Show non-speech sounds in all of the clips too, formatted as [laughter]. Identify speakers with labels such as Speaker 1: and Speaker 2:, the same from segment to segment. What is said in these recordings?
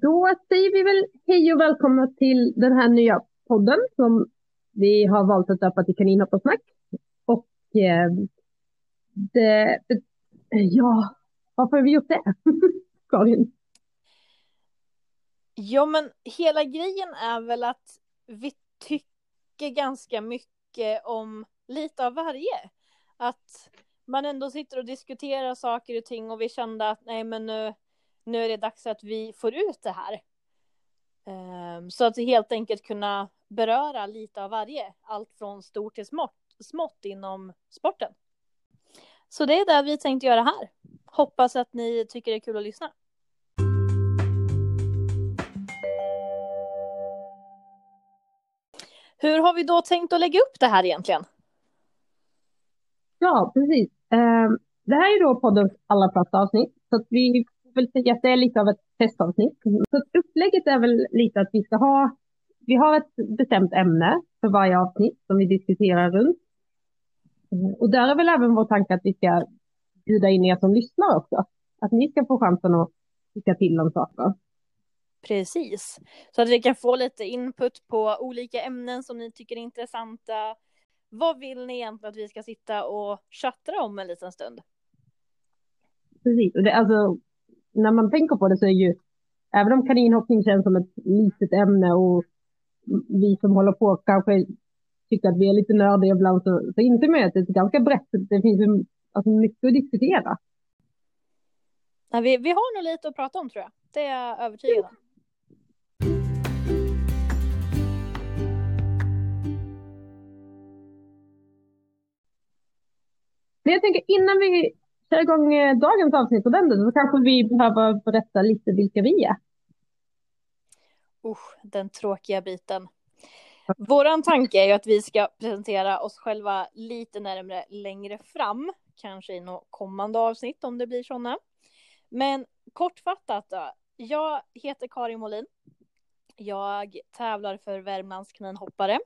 Speaker 1: Då säger vi väl hej och välkomna till den här nya podden som vi har valt att döpa till Kaninhopparsnack. Och eh, det, ja, varför har vi gjort det? [laughs] Karin?
Speaker 2: Ja, men hela grejen är väl att vi tycker ganska mycket om lite av varje. Att man ändå sitter och diskuterar saker och ting och vi kände att nej, men nu, nu är det dags att vi får ut det här. Ehm, så att helt enkelt kunna beröra lite av varje, allt från stort till smått, smått inom sporten. Så det är det vi tänkte göra här. Hoppas att ni tycker det är kul att lyssna. Hur har vi då tänkt att lägga upp det här egentligen?
Speaker 1: Ja, precis. Ehm, det här är då poddens allra första avsnitt. Så att vi vill säga att det är lite av ett testavsnitt. Så upplägget är väl lite att vi ska ha, vi har ett bestämt ämne för varje avsnitt som vi diskuterar runt. Och där är väl även vår tanke att vi ska bjuda in er som lyssnar också. Att ni ska få chansen att tycka till om saker.
Speaker 2: Precis, så att vi kan få lite input på olika ämnen som ni tycker är intressanta. Vad vill ni egentligen att vi ska sitta och chattra om en liten stund?
Speaker 1: Precis, och det, alltså, när man tänker på det så är ju, även om kaninhoppning känns som ett litet ämne och vi som håller på kanske tycker att vi är lite nördiga ibland så, så inser man att det är ganska brett. Det finns ju alltså, mycket att diskutera.
Speaker 2: Ja, vi, vi har nog lite att prata om tror jag. Det är jag övertygad om.
Speaker 1: Men jag tänker innan vi kör igång eh, dagens avsnitt ordentligt så kanske vi behöver berätta lite vilka vi är.
Speaker 2: Usch, den tråkiga biten. Vår tanke är ju att vi ska presentera oss själva lite närmare längre fram, kanske i något kommande avsnitt om det blir sådana. Men kortfattat då, jag heter Karin Molin. Jag tävlar för Värmlands kaninhoppare,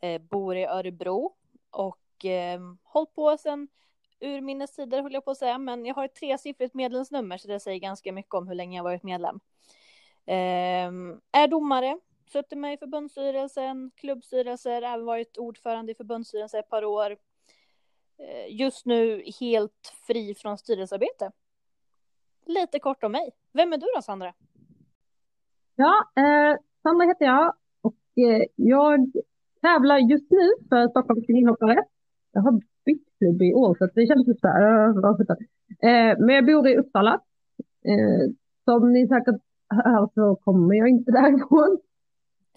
Speaker 2: eh, bor i Örebro och eh, hållit på sedan urminnes tider höll jag på att säga, men jag har ett tresiffrigt medlemsnummer så det säger ganska mycket om hur länge jag varit medlem. Eh, är domare, suttit med i förbundsstyrelsen, klubbstyrelser, även varit ordförande i förbundsstyrelsen ett par år. Eh, just nu helt fri från styrelsearbete. Lite kort om mig. Vem är du då, Sandra?
Speaker 1: Ja, eh, Sandra heter jag och eh, jag tävlar just nu för Stockholms kvinnohoppare. Jag har bytt i år så det känns lite så här, äh, Men jag bor i Uppsala. Äh, som ni säkert hör så kommer jag inte [laughs] därifrån.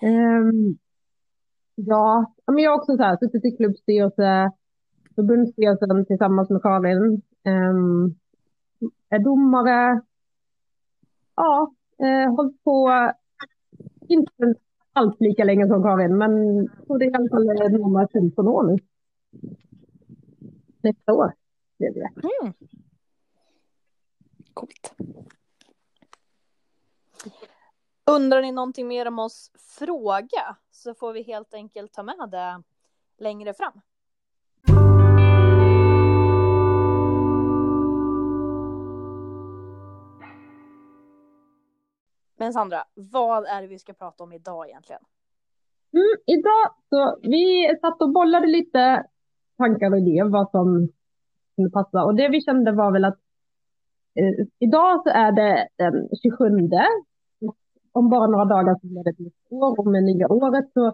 Speaker 1: Eh, ja, men jag har också så här, suttit i klubbstyrelse, förbundsstyrelsen tillsammans med Karin. Eh, är domare. Ja, äh, hållit på, inte alls lika länge som Karin, men det är i alla fall närmare 15 år nu. Nästa år blev det.
Speaker 2: Mm. Coolt. Undrar ni någonting mer om oss, fråga, så får vi helt enkelt ta med det längre fram. Men Sandra, vad är det vi ska prata om idag egentligen?
Speaker 1: Mm, idag så, vi satt och bollade lite tankar och idéer vad som kunde passa. Och det vi kände var väl att eh, idag så är det den 27. Om bara några dagar så blir det ett nytt år och med nya året så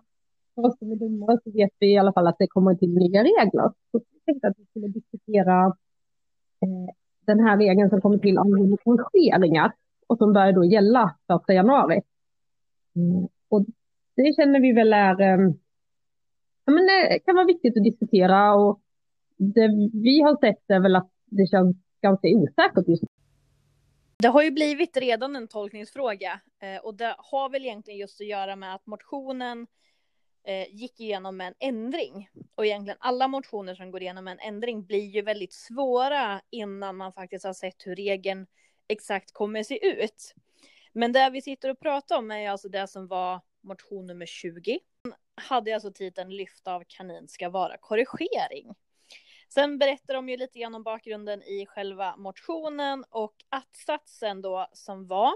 Speaker 1: för oss som är domare så vet vi i alla fall att det kommer till nya regler. Så vi tänkte att vi skulle diskutera eh, den här regeln som kommer till angående korrigeringar och som börjar då gälla 1 januari. Mm. Och det känner vi väl är, eh, ja, men det kan vara viktigt att diskutera och det vi har sett är väl att det känns ganska osäkert just nu.
Speaker 2: Det har ju blivit redan en tolkningsfråga eh, och det har väl egentligen just att göra med att motionen eh, gick igenom en ändring. Och egentligen alla motioner som går igenom en ändring blir ju väldigt svåra innan man faktiskt har sett hur regeln exakt kommer se ut. Men det vi sitter och pratar om är alltså det som var motion nummer 20. Hade alltså titeln Lyft av kanin ska vara korrigering. Sen berättar de ju lite grann om bakgrunden i själva motionen och att-satsen då som var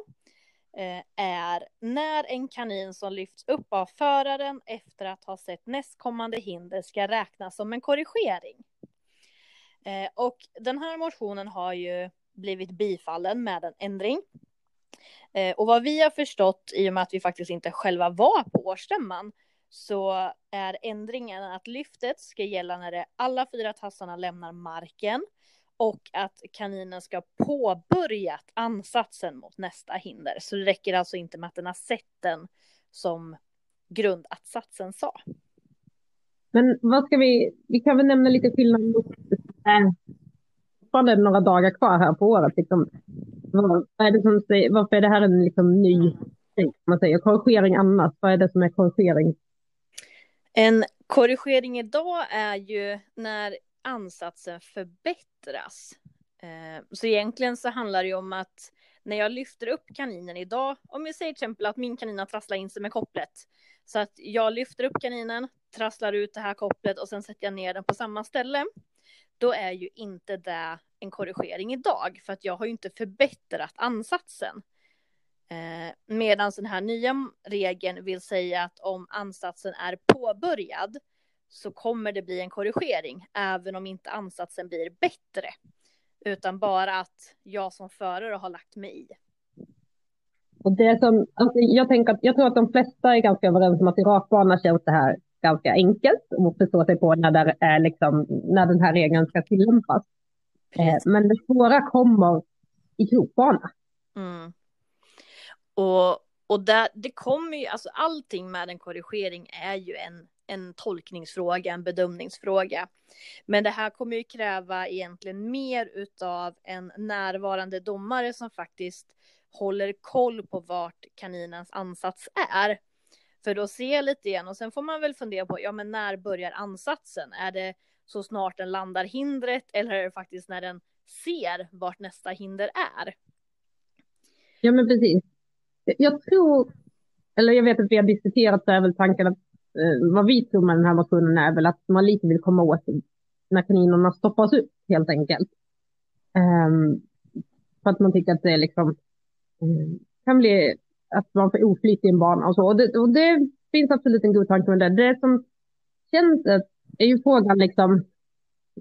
Speaker 2: eh, är när en kanin som lyfts upp av föraren efter att ha sett nästkommande hinder ska räknas som en korrigering. Eh, och den här motionen har ju blivit bifallen med en ändring. Eh, och vad vi har förstått i och med att vi faktiskt inte själva var på årsstämman så är ändringen att lyftet ska gälla när det alla fyra tassarna lämnar marken och att kaninen ska påbörjat ansatsen mot nästa hinder. Så det räcker alltså inte med att den har sett den som grundatsatsen sa.
Speaker 1: Men vad ska vi, vi kan väl nämna lite skillnad mot, eh, fortfarande några dagar kvar här på året. Liksom. Vad, är det som, varför är det här en liksom, ny man säger, korrigering annars? Vad är det som är korrigering?
Speaker 2: En korrigering idag är ju när ansatsen förbättras. Eh, så egentligen så handlar det ju om att när jag lyfter upp kaninen idag, om vi säger till exempel att min kanin har trasslat in sig med kopplet, så att jag lyfter upp kaninen, trasslar ut det här kopplet och sen sätter jag ner den på samma ställe, då är ju inte det en korrigering idag, för att jag har ju inte förbättrat ansatsen. Eh, Medan den här nya regeln vill säga att om ansatsen är påbörjad så kommer det bli en korrigering, även om inte ansatsen blir bättre. Utan bara att jag som förare har lagt mig i.
Speaker 1: Och det som, alltså jag, tänker att, jag tror att de flesta är ganska överens om att i rakbana känns det här ganska enkelt att förstå sig på när, det är liksom, när den här regeln ska tillämpas. Eh, men det svåra kommer i krokbana.
Speaker 2: Mm. Och, och där, det kommer ju, alltså allting med en korrigering är ju en, en tolkningsfråga, en bedömningsfråga. Men det här kommer ju kräva egentligen mer utav en närvarande domare som faktiskt håller koll på vart kaninens ansats är. För då ser jag lite igen och sen får man väl fundera på, ja men när börjar ansatsen? Är det så snart den landar hindret eller är det faktiskt när den ser vart nästa hinder är?
Speaker 1: Ja men precis. Jag tror, eller jag vet att vi har diskuterat det, är väl tanken att eh, vad vi tror med den här motionen är väl att man lite vill komma åt när kaninerna stoppas upp, helt enkelt. Um, för att man tycker att det liksom um, kan bli att man får oflyt i en bana och så. Och det, och det finns absolut en god tanke med det. Det som känns är ju frågan liksom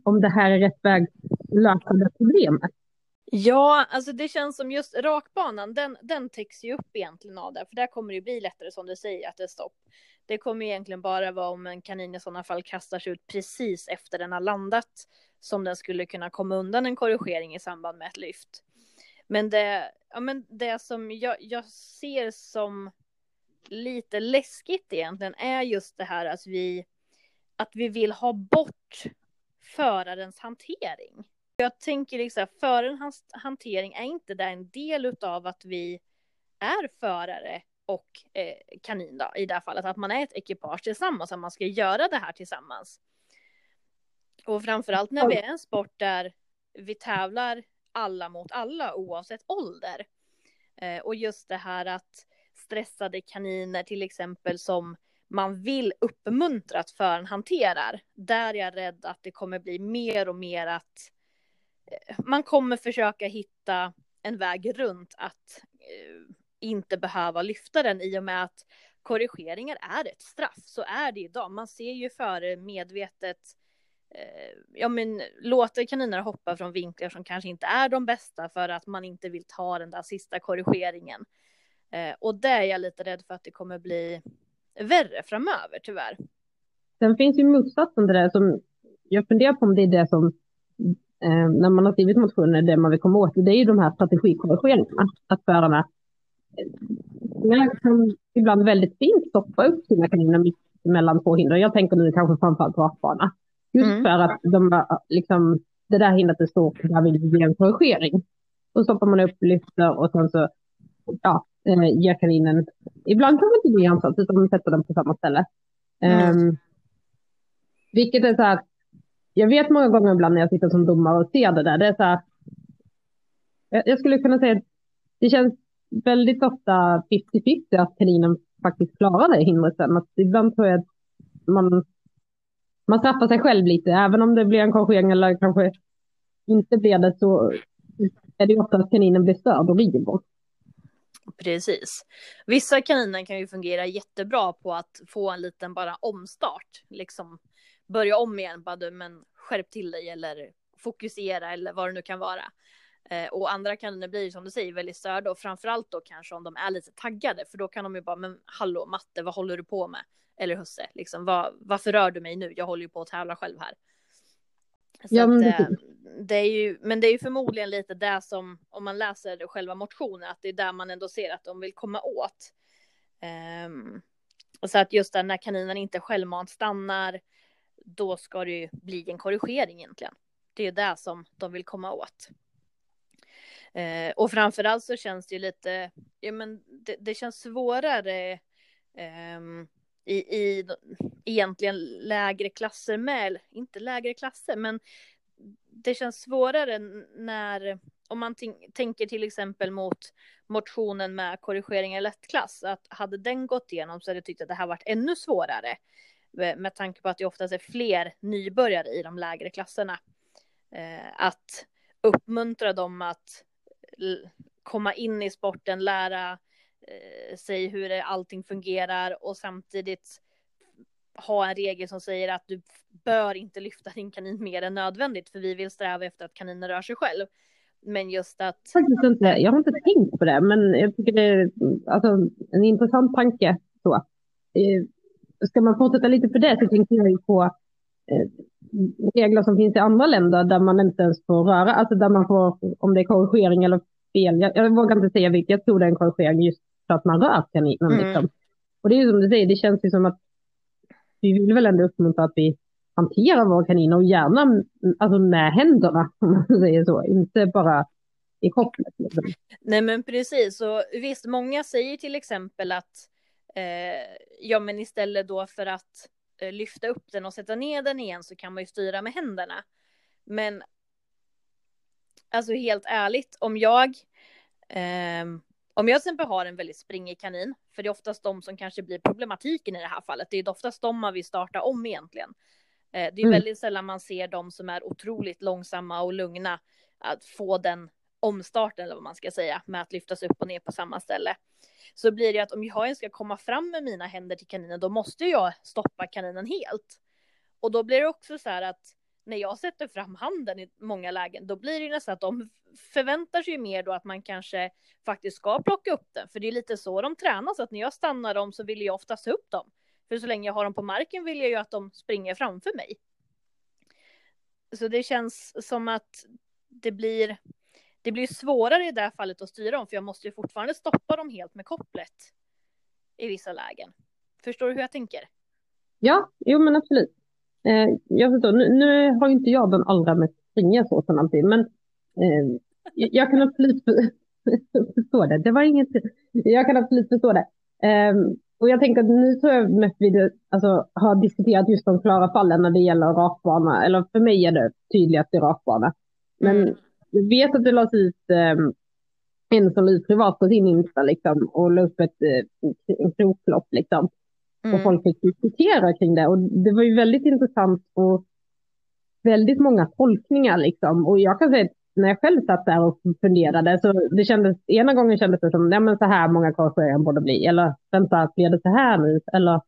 Speaker 1: om det här är rätt väg att lösa det problemet.
Speaker 2: Ja, alltså det känns som just rakbanan, den, den täcks ju upp egentligen av det, för där kommer det bli lättare som du säger att det är stopp. Det kommer egentligen bara vara om en kanin i sådana fall kastar sig ut precis efter den har landat som den skulle kunna komma undan en korrigering i samband med ett lyft. Men det, ja, men det som jag, jag ser som lite läskigt egentligen är just det här att vi, att vi vill ha bort förarens hantering. Jag tänker liksom, förarens hantering är inte det en del av att vi är förare och eh, kanin då, i det här fallet, att man är ett ekipage tillsammans, att man ska göra det här tillsammans. Och framförallt när vi är en sport där vi tävlar alla mot alla oavsett ålder. Eh, och just det här att stressade kaniner till exempel som man vill uppmuntra att föraren hanterar. Där är jag rädd att det kommer bli mer och mer att eh, man kommer försöka hitta en väg runt att eh, inte behöva lyfta den i och med att korrigeringar är ett straff. Så är det idag. Man ser ju före medvetet eh, ja, men, låter kaniner hoppa från vinklar som kanske inte är de bästa för att man inte vill ta den där sista korrigeringen. Eh, och det är jag lite rädd för att det kommer bli värre framöver tyvärr.
Speaker 1: Sen finns ju motsatsen till det som jag funderar på om det är det som eh, när man har skrivit motioner, det man vill komma åt, det är ju de här strategikorrigeringarna. Att förarna jag kan ibland väldigt fint stoppa upp sina kaniner mitt mellan två hinder. Jag tänker nu kanske framförallt rakbana. Just mm. för att de, liksom, det där hindret är stort, där vill vi ge en korrigering. Då stoppar man upp, lyfter och sen så ja, eh, ger kaninen, ibland kan man inte bli ansats utan man sätter den på samma ställe. Mm. Um, vilket är så här, jag vet många gånger ibland när jag sitter som domare och ser det där, det är så här, jag, skulle kunna säga att det känns väldigt ofta 50-50 att kaninen faktiskt klarar det hindret sen. Att ibland tror jag att man, man straffar sig själv lite, även om det blir en korrigering eller kanske inte blir det så är det ofta att kaninen blir störd och river.
Speaker 2: Precis. Vissa kaniner kan ju fungera jättebra på att få en liten bara omstart, liksom börja om igen, bara du men skärp till dig eller fokusera eller vad det nu kan vara. Eh, och andra kaniner blir som du säger väldigt störda och framförallt då kanske om de är lite taggade för då kan de ju bara men hallå matte vad håller du på med? Eller husse liksom vad, varför rör du mig nu? Jag håller ju på att tävla själv här. Så ja, men, att, eh, det är ju, men det är ju förmodligen lite det som, om man läser själva motionen, att det är där man ändå ser att de vill komma åt. Um, och så att just där när kaninen inte självmant stannar, då ska det ju bli en korrigering egentligen. Det är ju det som de vill komma åt. Uh, och framförallt så känns det ju lite, ja men det, det känns svårare um, i, i egentligen lägre klasser med, inte lägre klasser, men det känns svårare när, om man tänker till exempel mot motionen med korrigering i lättklass, att hade den gått igenom så hade jag tyckt att det här varit ännu svårare. Med tanke på att det oftast är fler nybörjare i de lägre klasserna. Eh, att uppmuntra dem att komma in i sporten, lära eh, sig hur allting fungerar och samtidigt ha en regel som säger att du bör inte lyfta din kanin mer än nödvändigt för vi vill sträva efter att kaninen rör sig själv. Men just att...
Speaker 1: Faktiskt inte, jag har inte tänkt på det, men jag tycker det är alltså, en intressant tanke. Så. Eh, ska man fortsätta lite för det så tänker jag ju på eh, regler som finns i andra länder där man inte ens får röra, alltså där man får, om det är korrigering eller fel, jag, jag vågar inte säga vilket, jag tror det är en korrigering just för att man rör kaninen. Mm. Liksom. Och det är ju som du säger, det känns ju som att vi vill väl ändå uppmuntra att vi hanterar våra kaniner och gärna alltså med händerna, [laughs] om man säger så, inte bara i kopplet. Liksom.
Speaker 2: Nej men precis, och visst, många säger till exempel att eh, ja men istället då för att eh, lyfta upp den och sätta ner den igen så kan man ju styra med händerna. Men alltså helt ärligt, om jag eh, om jag till exempel har en väldigt springig kanin, för det är oftast de som kanske blir problematiken i det här fallet, det är oftast de man vill starta om egentligen. Eh, det är mm. väldigt sällan man ser de som är otroligt långsamma och lugna att få den omstarten eller vad man ska säga med att lyftas upp och ner på samma ställe. Så blir det att om jag ska komma fram med mina händer till kaninen då måste jag stoppa kaninen helt. Och då blir det också så här att när jag sätter fram handen i många lägen, då blir det nästan att de förväntar sig mer då att man kanske faktiskt ska plocka upp den. För det är lite så de tränar, så att när jag stannar dem så vill jag oftast ta upp dem. För så länge jag har dem på marken vill jag ju att de springer framför mig. Så det känns som att det blir, det blir svårare i det här fallet att styra dem, för jag måste ju fortfarande stoppa dem helt med kopplet i vissa lägen. Förstår du hur jag tänker?
Speaker 1: Ja, jo men absolut. Eh, jag förstår, nu, nu har inte jag den allra mest springiga såsen alltid, men eh, jag kan absolut [laughs] förstå det. Det var inget, jag kan absolut förstå det. Eh, och jag tänker att nu tror jag mest vi alltså, har diskuterat just de klara fallen när det gäller rakbana, eller för mig är det tydligast i rakbana. Men mm. jag vet att det lades ut um, en som la ut privat på sin Insta liksom, och la upp ett, uh, kroklopp liksom. Mm. Och folk fick diskutera kring det. Och det var ju väldigt intressant och väldigt många tolkningar liksom. Och jag kan säga att när jag själv satt där och funderade så det kändes, ena gången kändes det som, nej men så här många korrigeringar borde bli. Eller vänta, blir det så här nu? Eller,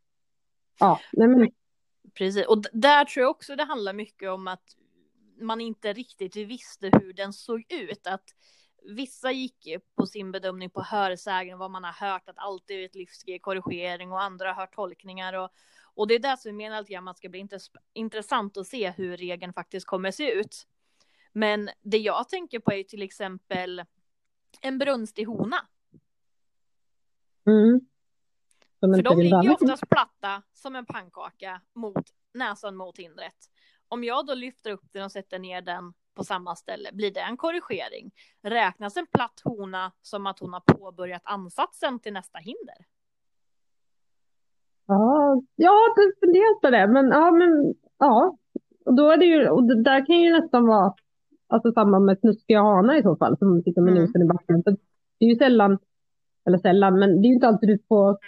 Speaker 1: ja, nej men.
Speaker 2: Precis, och där tror jag också det handlar mycket om att man inte riktigt visste hur den såg ut. Att vissa gick på sin bedömning på hörsägen, vad man har hört, att alltid är ett livsgrej korrigering och andra har hört tolkningar. Och, och det är det som vi menar att man ska bli intressant att se hur regeln faktiskt kommer se ut. Men det jag tänker på är till exempel en brunstig hona.
Speaker 1: Mm.
Speaker 2: För de ligger ju oftast platta som en pannkaka mot näsan mot hindret. Om jag då lyfter upp den och sätter ner den på samma ställe, blir det en korrigering? Räknas en platt hona som att hon har påbörjat ansatsen till nästa hinder?
Speaker 1: Ja, jag har funderat på det, men ja, men ja. Och då är det ju, och det där kan ju nästan vara alltså samma med snuskiga hanar i så fall, som sitter med mm. nosen i backen. För det är ju sällan, eller sällan, men det är ju inte alltid du får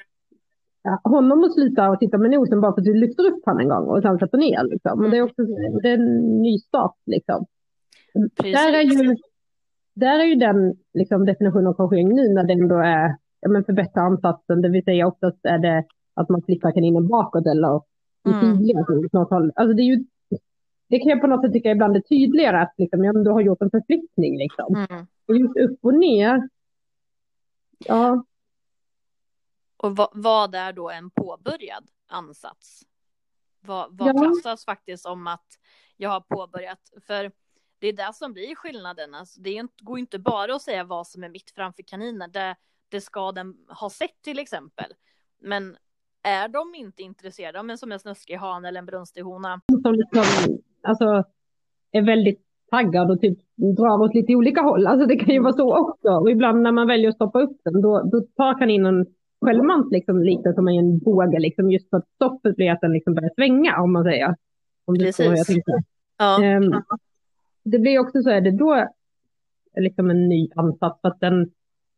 Speaker 1: ja, honom att sluta och titta med nosen bara för att du lyfter upp honom en gång och sen sätter ner. Liksom. Men det är också det är en ny start Där är ju, där är ju den liksom, definitionen av korrigering nu när det ändå är ja, men förbättra ansatsen, det vill säga oftast är det att man flyttar kaninen bakåt eller i
Speaker 2: Mm.
Speaker 1: åt något håll. Alltså det är ju det kan jag på något sätt tycka ibland är tydligare att liksom, ja, men du har gjort en förflyttning liksom.
Speaker 2: Mm.
Speaker 1: Och just upp och ner. Ja,
Speaker 2: Och vad, vad är då en påbörjad ansats? Vad, vad
Speaker 1: Ja.
Speaker 2: klassas faktiskt som att jag har påbörjat? För det är det som blir skillnaden. Alltså, det inte, går inte bara att säga vad som är mitt framför kaninen. Det, det ska den ha sett till exempel. Men är de inte intresserade, men som en snuskig hane eller en brunstig hona.
Speaker 1: som liksom, alltså, är väldigt taggad och typ drar åt lite olika håll. Alltså det kan ju vara så också. Och ibland när man väljer att stoppa upp den, då, då tar kaninen självmant liksom lite som en båge, liksom just för att stoppet blir att den liksom börjar svänga, om man säger. Om
Speaker 2: Precis. Ja,
Speaker 1: Ehm, det blir också så, är det då liksom en ny ansats för att den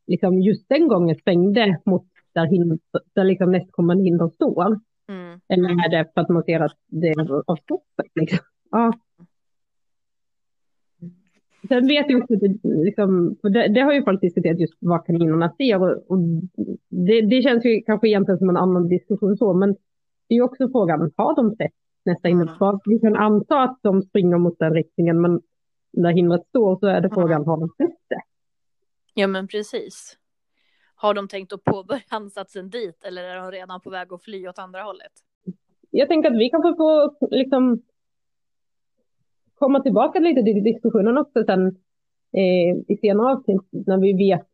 Speaker 1: liksom just den gången svängde mot där, hind, där liksom nästkommande hinder står.
Speaker 2: mm.
Speaker 1: Eller är det för att man ser att det är av stoppet? Liksom? Ja. Sen vet jag också det, liksom, det, det har ju folk diskuterat just vad kaninerna ser och, och det, det känns ju kanske egentligen som en annan diskussion så, men det är ju också frågan, har de sett nästa
Speaker 2: Mm.
Speaker 1: hinderspår? Vi kan anta att de springer mot den riktningen, men när hindret står så är det frågan, har de sett det?
Speaker 2: ja, men precis. Har de tänkt att påbörja ansatsen dit eller är de redan på väg att fly åt andra hållet?
Speaker 1: Jag tänker att vi kanske får liksom komma tillbaka lite till diskussionen också sen eh, i senare avsnitt när vi vet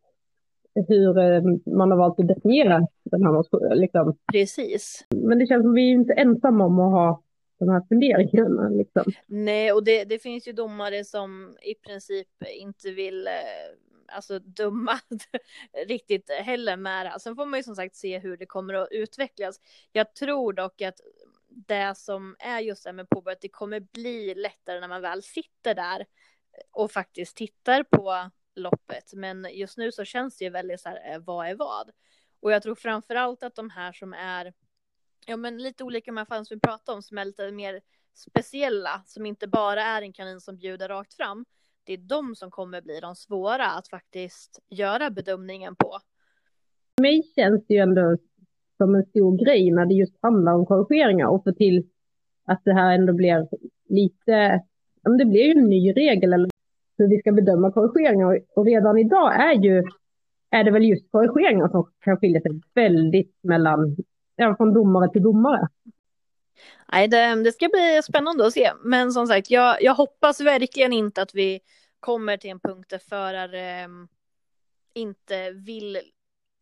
Speaker 1: hur eh, man har valt att definiera den här motionen. Liksom.
Speaker 2: Precis.
Speaker 1: Men det känns som vi är inte ensamma om att ha de här funderingarna. Liksom.
Speaker 2: Nej, och det, det finns ju domare som i princip inte vill eh, alltså döma [laughs] riktigt heller med det här. Sen får man ju som sagt se hur det kommer att utvecklas. Jag tror dock att det som är just det här med påbörjat, det kommer bli lättare när man väl sitter där och faktiskt tittar på loppet. Men just nu så känns det ju väldigt så här, eh, vad är vad? Och jag tror framför allt att de här som är, ja men lite olika med fallen som vi pratade om, som är lite mer speciella, som inte bara är en kanin som bjuder rakt fram, det är de som kommer bli de svåra att faktiskt göra bedömningen på.
Speaker 1: För mig känns det ju ändå som en stor grej när det just handlar om korrigeringar och få till att det här ändå blir lite, ja, men det blir ju en ny regel eller hur vi ska bedöma korrigeringar och redan idag är ju är det väl just korrigeringar som kan skilja sig väldigt mellan, ja, från domare till domare.
Speaker 2: Nej, det, det ska bli spännande att se. Men som sagt, jag, jag hoppas verkligen inte att vi kommer till en punkt där förare eh, inte vill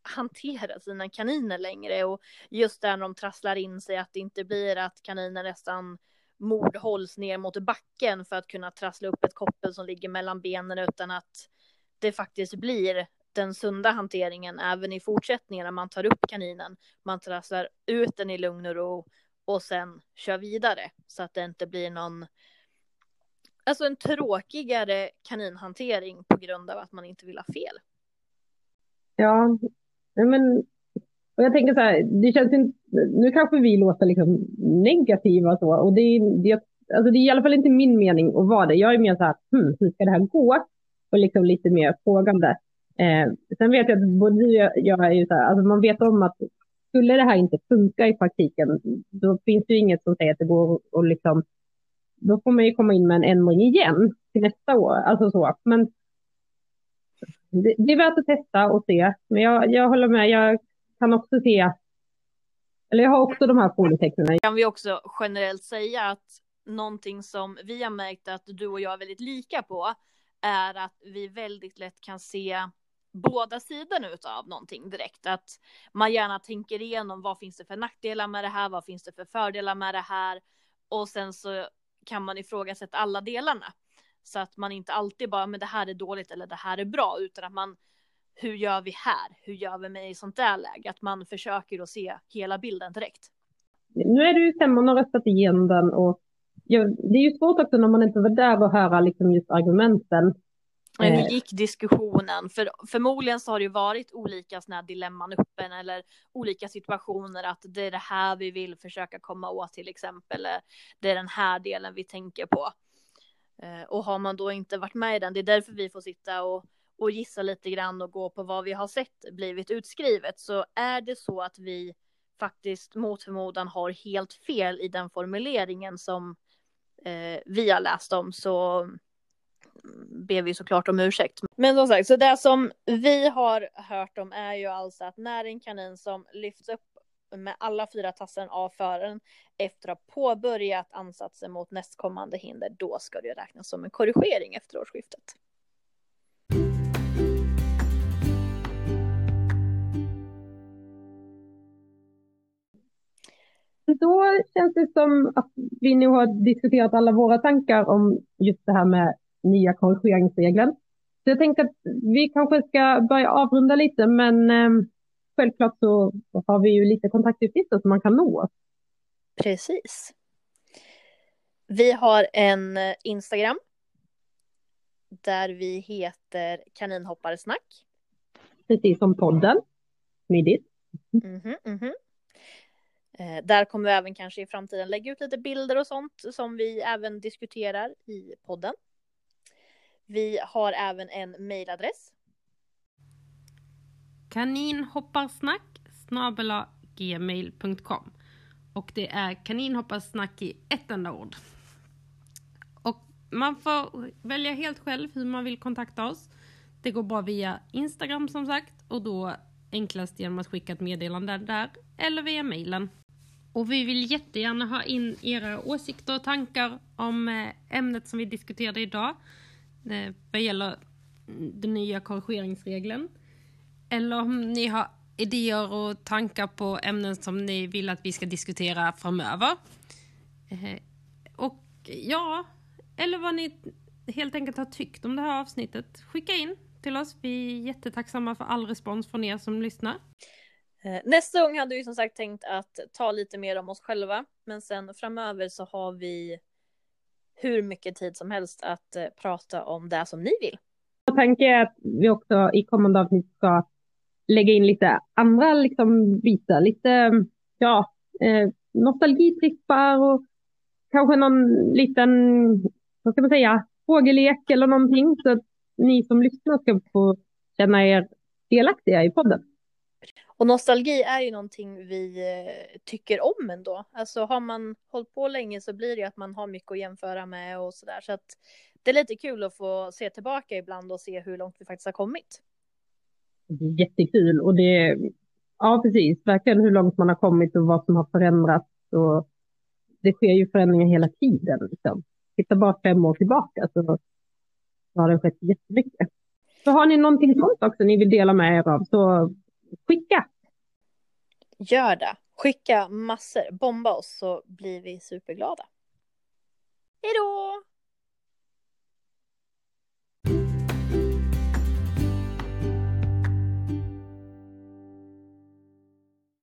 Speaker 2: hantera sina kaniner längre och just där när de trasslar in sig att det inte blir att kaninen nästan mordhålls ner mot backen för att kunna trassla upp ett koppel som ligger mellan benen utan att det faktiskt blir den sunda hanteringen även i fortsättningen när man tar upp kaninen. Man trasslar ut den i lugn och ro och sen kör vidare så att det inte blir någon Alltså en tråkigare kaninhantering på grund av att man inte vill ha fel.
Speaker 1: Ja, men och jag tänker så här, det känns inte, nu kanske vi låter liksom negativa så och det det, alltså det är i alla fall inte min mening att vara det. Jag är mer så här, hmm, hur ska det här gå? Och liksom lite mer frågande. Eh, sen vet jag att både du och jag är ju så här, alltså man vet om att skulle det här inte funka i praktiken, då finns det ju inget som säger att det går och liksom, då får man ju komma in med en ändring igen till nästa år. Alltså så, men det, det är värt att testa och se. Men jag, jag håller med, jag kan också se, eller jag har också de här frågetecknen.
Speaker 2: Kan vi också generellt säga att någonting som vi har märkt att du och jag är väldigt lika på är att vi väldigt lätt kan se båda sidorna av någonting direkt. Att man gärna tänker igenom vad finns det för nackdelar med det här, vad finns det för fördelar med det här och sen så kan man ifrågasätta alla delarna. Så att man inte alltid bara, men det här är dåligt eller det här är bra, utan att man, hur gör vi här? Hur gör vi med i sånt där läge? Att man försöker att se hela bilden direkt.
Speaker 1: Nu är det ju stämman har röstat igenom den och ja, det är ju svårt också när man inte var där och höra liksom just argumenten.
Speaker 2: Men
Speaker 1: Eh.
Speaker 2: hur gick diskussionen? För förmodligen så har det ju varit olika sådana här dilemman uppe eller olika situationer att det är det här vi vill försöka komma åt till exempel. Eller det är den här delen vi tänker på. Eh, Och har man då inte varit med i den, det är därför vi får sitta och, och gissa lite grann och gå på vad vi har sett blivit utskrivet så är det så att vi faktiskt mot förmodan har helt fel i den formuleringen som eh, vi har läst om så ber vi såklart om ursäkt. Men som sagt, så det som vi har hört om är ju alltså att när en kanin som lyfts upp med alla fyra tassen av föraren efter att ha påbörjat ansatsen mot nästkommande hinder, då ska det räknas som en korrigering efter årsskiftet.
Speaker 1: Då känns det som att vi nu har diskuterat alla våra tankar om just det här med nya korrigeringsregeln. Så jag tänker att vi kanske ska börja avrunda lite, men eh, självklart så har vi ju lite kontaktuppgifter som man kan nå oss.
Speaker 2: Precis. Vi har en eh, Instagram där vi heter Kaninhopparesnack.
Speaker 1: Precis som podden. Smidigt.
Speaker 2: Mm -hmm, mm -hmm. Eh, där kommer vi även kanske i framtiden lägga ut lite bilder och sånt som vi även diskuterar i podden. Vi har även en mejladress.
Speaker 3: Kaninhopparsnack gmail.com och det är kaninhopparsnack i ett enda ord. Och man får välja helt själv hur man vill kontakta oss. Det går bra via Instagram som sagt och då enklast genom att skicka ett meddelande där eller via mejlen. Och vi vill jättegärna ha in era åsikter och tankar om eh, ämnet som vi diskuterade idag. Eh, vad gäller den nya korrigeringsregeln. Eller om ni har idéer och tankar på ämnen som ni vill att vi ska diskutera framöver. Eh, och ja, eller vad ni helt enkelt har tyckt om det här avsnittet. Skicka in till oss. Vi är jättetacksamma för all respons från er som lyssnar.
Speaker 2: Eh, nästa gång hade vi som sagt tänkt att ta lite mer om oss själva, men sen framöver så har vi hur mycket tid som helst att eh, prata om det som ni vill.
Speaker 1: Tanken är att vi också i kommande avsnitt ska lägga in lite andra liksom, bitar, lite ja, eh, nostalgitrippar och kanske någon liten, vad ska man säga, fågellek eller någonting så att ni som lyssnar ska få känna er delaktiga i podden.
Speaker 2: Och nostalgi är ju någonting vi eh, tycker om ändå. Alltså har man hållit på länge så blir det ju att man har mycket att jämföra med och sådär. Så att det är lite kul att få se tillbaka ibland och se hur långt vi faktiskt har kommit.
Speaker 1: Jättekul och det, ja precis, verkligen hur långt man har kommit och vad som har förändrats. Och det sker ju förändringar hela tiden. Liksom. Titta bara fem år tillbaka så har det skett jättemycket. Så har ni någonting sånt också ni vill dela med er av så skicka.
Speaker 2: Gör det. Skicka massor. Bomba oss så blir vi superglada. Hej då!